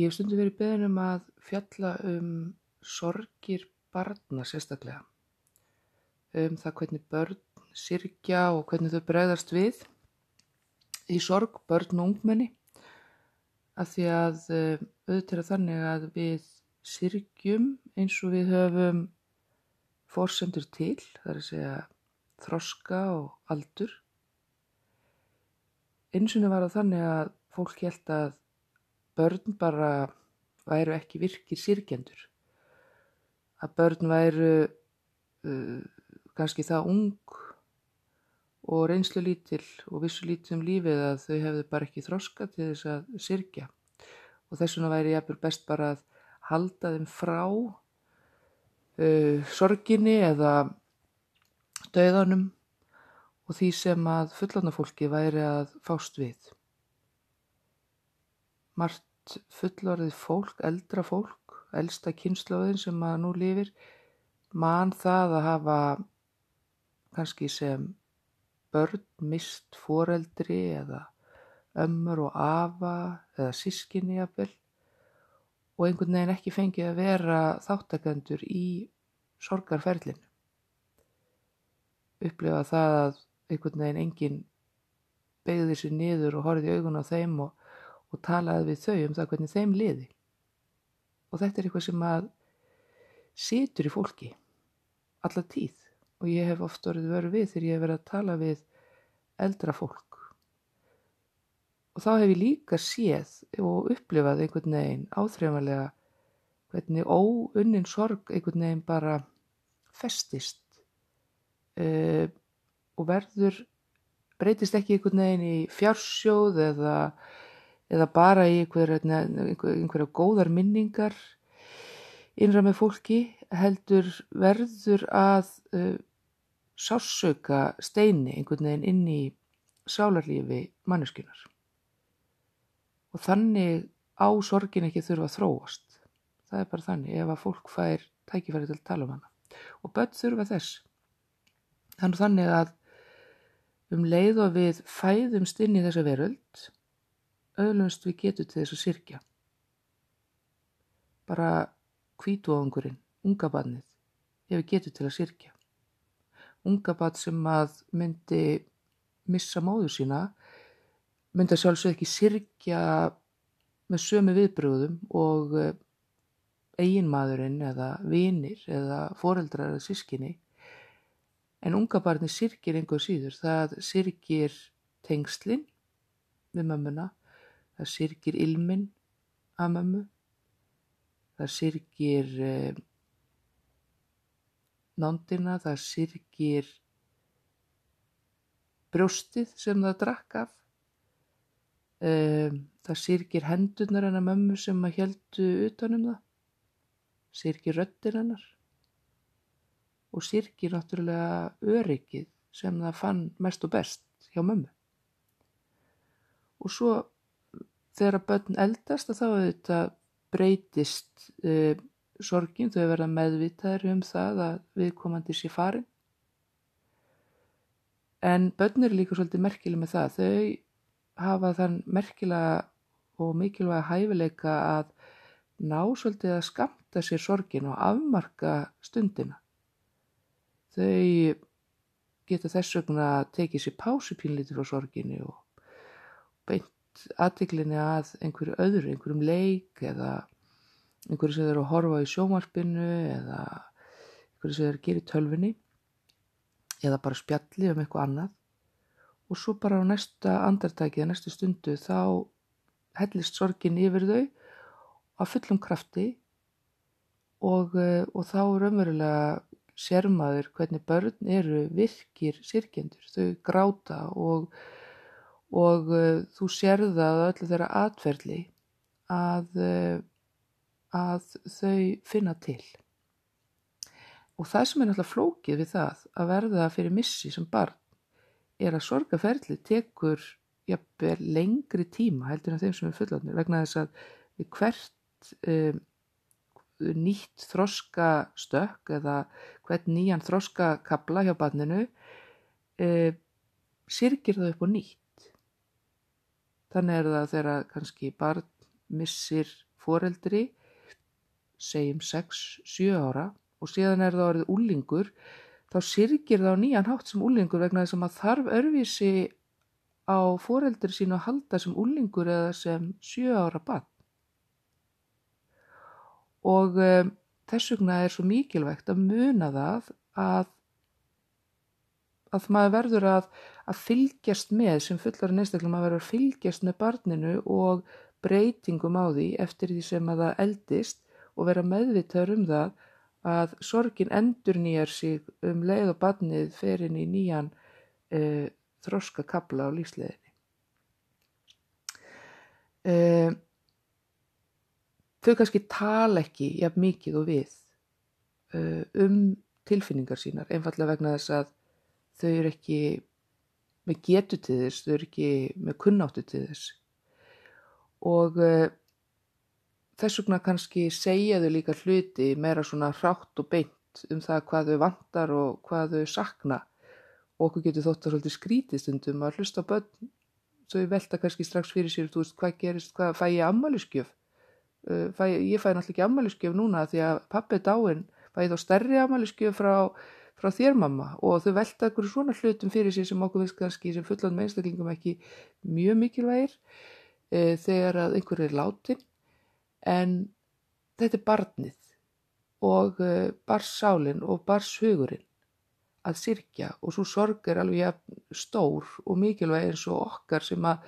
Ég hef stundu verið beðin um að fjalla um sorgir barna sérstaklega. Um það hvernig börn sirkja og hvernig þau bregðast við í sorg, börn og ungmenni. Af því að eh, auðvitað er þannig að við sirkjum eins og við höfum fórsendur til, það er að segja þroska og aldur. Eins og var það þannig að fólk held að börn bara væru ekki virkir sirkjendur. Að börn væru uh, kannski það ung og reynslu lítil og vissu lítil um lífið að þau hefðu bara ekki þroska til þess að sirkja. Og þess vegna væri ég best bara að halda þeim frá uh, sorginni eða döðanum og því sem að fullanafólki væri að fást við margt fullorðið fólk, eldra fólk, eldsta kynnslóðin sem að nú lifir, mann það að hafa kannski sem börn mist foreldri eða ömmur og afa eða sískinni jafnvel og einhvern veginn ekki fengið að vera þáttakendur í sorgarferlinu. Upplifa það að einhvern veginn enginn begði sér niður og horfið í augun á þeim og og talaði við þau um það hvernig þeim liði. Og þetta er eitthvað sem að situr í fólki alla tíð og ég hef oft orðið verið við þegar ég hef verið að tala við eldra fólk. Og þá hef ég líka séð og upplifað einhvern veginn áþreifanlega hvernig óunnin sorg einhvern veginn bara festist uh, og verður breytist ekki einhvern veginn í fjársjóð eða eða bara í einhverja, einhverja góðar minningar innra með fólki heldur verður að uh, sársöka steini einhvern veginn inn í sálarlífi manneskunar. Og þannig á sorgin ekki þurfa að þróast. Það er bara þannig ef að fólk fær tækifæri til að tala um hana. Og börn þurfa þess. Þannig að um leið og við fæðumst inn í þessa veröld öðlunst við getur til þess að sirkja. Bara kvítúangurinn, unga badnið, hefur getur til að sirkja. Unga bad sem að myndi missa móður sína, myndi að sjálfsög ekki sirkja með sömu viðbröðum og eh, eiginmaðurinn eða vinir eða foreldrar eða sískinni. En unga barni sirkir einhver síður, það sirkir tengslinn við mömmuna það syrgir ilmin að mömmu, það syrgir eh, nándina, það syrgir brjóstið sem það drakk af, eh, það syrgir hendunar hennar mömmu sem að heldu utanum það, syrgir röttir hennar. Og syrgir náttúrulega öryggið sem það fann mest og best hjá mömmu. Og svo þegar að börn eldast þá auðvitað breytist uh, sorgin, þau verða meðvitaður um það að viðkomandi sé farin. En börn eru líka svolítið merkileg með það. Þau hafa þann merkilega og mikilvæga hæfileika að ná svolítið að skamta sér sorgin og afmarka stundina. Þau geta þess vegna að tekið sér pásupínlítið frá sorginni og beint aðtiklinni að einhverju öðru, einhverjum leik eða einhverju sem þeir eru að horfa í sjómarpinu eða einhverju sem þeir eru að gera í tölfunni eða bara spjalli um eitthvað annað. Og svo bara á næsta andartækið, næstu stundu þá hellist sorgin yfir þau á fullum krafti og, eh, og þá raunverulega sérmaður hvernig börn eru virkir sirkjendur, þau gráta og og uh, þú sérða að öllu þeirra atverðli að, uh, að þau finna til. Og það sem er náttúrulega flókið við það að verða fyrir missi sem barn er að sorgaferðli tekur jafnvel lengri tíma heldur en þeim sem er fullandir vegna þess að við hvert um, nýtt þroska stökk eða hvert nýjan þroska kabla hjá barninu um, sirkir það upp og nýtt. Þannig er það þegar kannski barn missir foreldri, segjum 6-7 ára og síðan er það orðið úlingur, þá sirgir það á nýjan hátt sem úlingur vegna þess að maður þarf örvísi á foreldri sín að halda sem úlingur eða sem 7 ára bann. Og um, þess vegna er svo mikilvægt að muna það að, að maður verður að, að fylgjast með sem fullar einstaklega maður verður að fylgjast með barninu og breytingum á því eftir því sem að það eldist og vera meðvitaður um það að sorgin endur nýjar sig um leið og barnið fer inn í nýjan uh, þroska kabla á lífsleðinni. Uh, þau kannski tala ekki jafn mikið og við uh, um tilfinningar sínar, einfallega vegna þess að þau eru ekki með getu til þess, þau eru ekki með kunnáttu til þess. Og uh, þess vegna kannski segja þau líka hluti meira svona hrátt og beint um það hvað þau vantar og hvað þau sakna. Og okkur getur þótt að svolítið skrítið stundum að hlusta bönn þau velta kannski strax fyrir sér þú veist hvað gerist, hvað fæ ég ammaliðskjöf uh, fæ, ég fæ náttúrulega ekki ammaliðskjöf núna því að pappi er dáinn. Fæ ég þá stærri ammaliðskjöf frá, frá þér mamma og þau velta okkur svona hlutum fyrir sér sem okkur veist kannski sem fullan með einstaklingum ekki mjög mikilvægir uh, þegar að einhver er látin en þetta er barnið og uh, barsálinn og barshugurinn að sirkja og svo sorg er alveg stór og mikilvæg eins og okkar sem að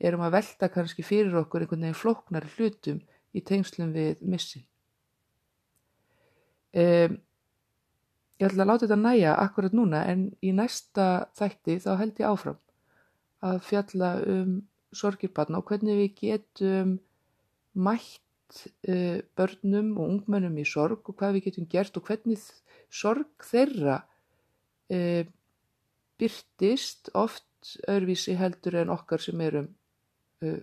erum að velta kannski fyrir okkur einhvern veginn floknari hlutum í tengslum við missin. Um, ég ætla að láta þetta næja akkurat núna en í næsta þætti þá held ég áfram að fjalla um sorgirbarna og hvernig við getum mætt uh, börnum og ungmennum í sorg og hvað við getum gert og hvernig sorg þeirra uh, byrtist oft öðruvísi heldur en okkar sem erum uh,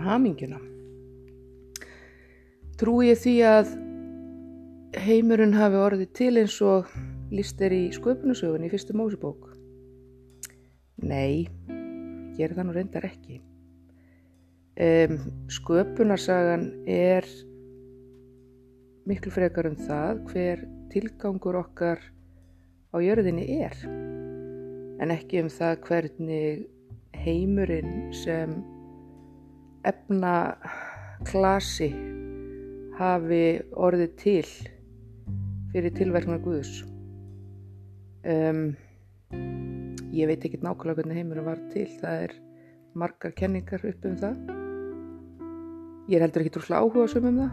Um haminguna. Trú ég því að heimurinn hafi orðið til eins og líst er í sköpunusögun í fyrstu mósubók? Nei, gerir það nú reyndar ekki. Um, sköpunarsagan er miklu frekar um það hver tilgangur okkar á jörðinni er en ekki um það hvernig heimurinn sem efna klasi hafi orðið til fyrir tilverknar Guðus. Um, ég veit ekki nákvæmlega hvernig heimurum var til, það er margar kenningar upp um það. Ég er heldur ekki trúslega áhuga sem um það.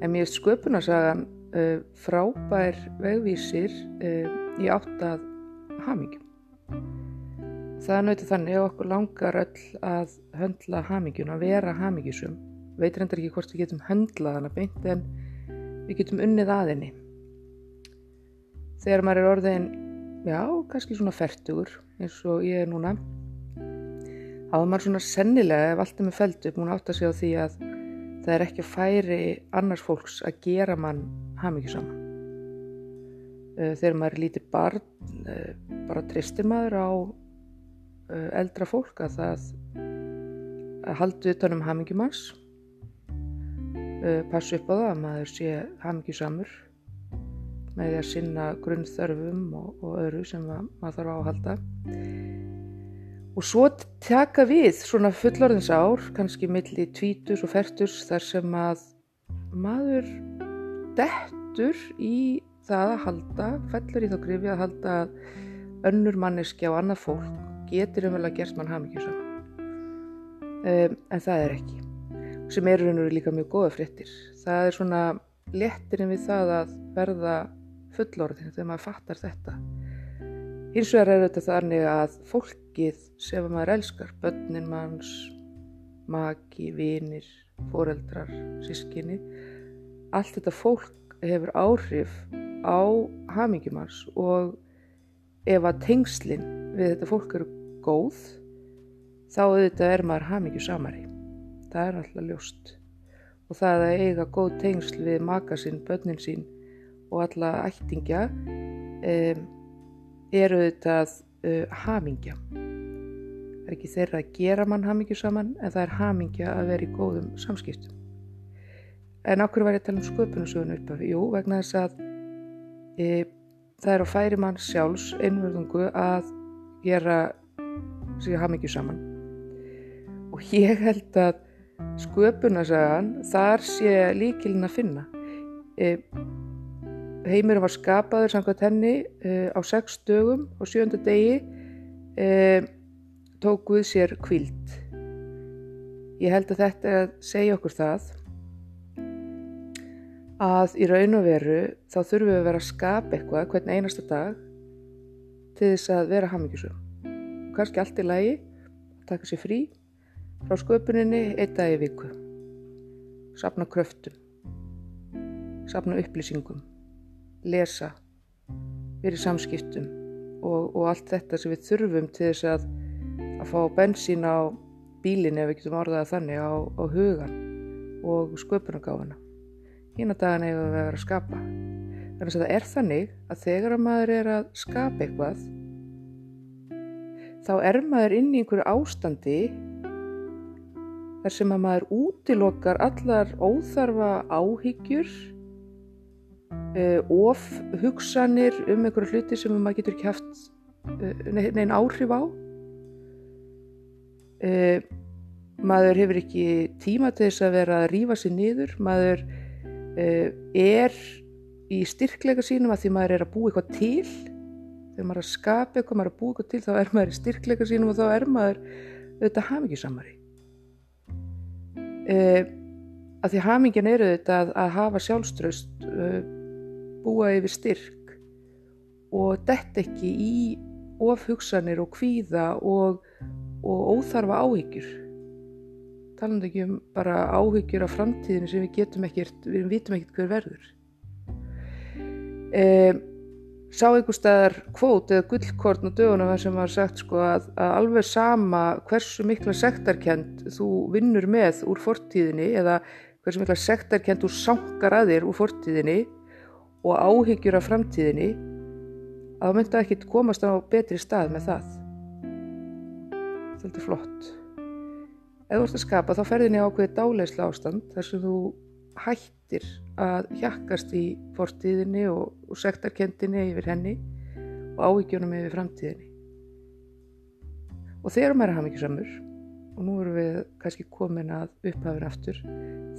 En mér er sköpunarsagan uh, frábær vegvísir uh, í áttað hamingjum. Er náttúrulega þannig að okkur langar öll að höndla hamingjum, að vera hamingjusum. Veitur endur ekki hvort við getum höndlað hana beint en við getum unnið aðinni þegar maður er orðin, já, kannski svona færtugur eins og ég er núna, þá er maður svona sennilega, ef allt er með feldu, búin að segja á því að það er ekki að færi annars fólks að gera mann hafmyggju saman. Eh, þegar maður er lítið barn, eh, bara tristir maður á eldra fólk að það að haldu utanum hafmyggjum hans, passu upp á það að maður sé hafmyggju samur með því að sinna grunnþörfum og, og öðru sem maður þarf á að halda. Og svo taka við svona fullorðins ár, kannski milli tvítus og fertus þar sem að maður dettur í það að halda, fellur í þá grifi að halda önnur manneski á annað fólk getur umvel að gert mann haf mikið saman. Um, en það er ekki. Sem eru líka mjög góða fréttir. Það er svona lettirinn við það að verða fullorðin þegar maður fattar þetta. Hins vegar er þetta þannig að fólkið sem maður elskar, börnin manns, maki, vinir, foreldrar, sískinni, allt þetta fólk hefur áhrif á hamingjumars og ef að tengslinn við þetta fólk eru góð, þá auðvitað er maður hamingju samari. Það er alltaf ljóst. Og það að eiga góð tengsl við maka sín, börnin sín, og alla ættingja um, eru þetta uh, hamingja. Það er ekki þeirra að gera mann hamingju saman en það er hamingja að vera í góðum samskiptum. En okkur var ég að tala um sköpunusögun upp af, jú, vegna þess að e, það er á færi mann sjálfs einverðungu að gera sig hamingju saman. Og ég held að sköpunasagan, þar sé líkilin að finna. E, heimurum var skapaður samkvæmt henni e, á sex dögum og sjönda degi e, tók Guð sér kvild. Ég held að þetta er að segja okkur það að í raun og veru þá þurfum við að vera að skapa eitthvað hvern einasta dag til þess að vera hamingjusum. Kanski allt í lægi, taka sér frí frá sköpuninni einn dag í viku. Sapna kröftum, sapna upplýsingum, lesa, verið samskiptum. Og, og allt þetta sem við þurfum til þess að, að fá bensín á bílinni ef við getum orðað þannig á, á hugan og sköpunargáfana hína dagana hefur við að vera að skapa. Þannig að það er þannig að þegar að maður er að skapa eitthvað þá er maður inn í einhverju ástandi þar sem að maður útilokar allar óþarfa áhyggjur uh, of hugsanir um einhverju hluti sem maður getur ekki haft uh, neina áhrif á. Uh, maður hefur ekki tíma til þess að vera að rýfa sér niður. Maður Eh, er í styrkleika sínum að því maður er að búa eitthvað til þegar maður er að skapa eitthvað, maður er að búa eitthvað til þá er maður í styrkleika sínum og þá er maður auðvitað hamingisamari eh, að því hamingin eru auðvitað að, að hafa sjálfströst eh, búa yfir styrk og dett ekki í ofhugsanir og kvíða og, og óþarfa áhyggjur talandu ekki um bara áhyggjur af framtíðinu sem við getum ekkert, við vitum ekkert hver verður. E, sá einhver staðar kvót eða gullkorn á dögunum sem var sagt sko að, að alveg sama hversu mikla sektarkend þú vinnur með úr fortíðinni eða hversu mikla sektarkend þú sankar að þér úr fortíðinni og áhyggjur af framtíðinni að það myndi ekki komast á betri stað með það. Þetta er flott. Ef þú ert að skapa þá ferðin í ákveði dáleisla ástand þar sem þú hættir að hjakkast í fortíðinni og, og sektarkendinni yfir henni og ávíkjónum yfir framtíðinni. Og þegar maður er hafmyggjusamur, og nú erum við kannski komin að upphafin aftur,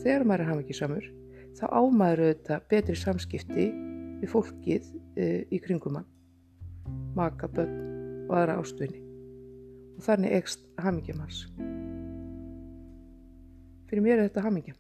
þegar maður er hafmyggjusamur þá ámaður auðvitað betri samskipti við fólkið e, í kringum hann, maka, börn og aðra ástöðinni. Og þannig ekst hafmyggjum hans. Fyrir mér er þetta hamingja.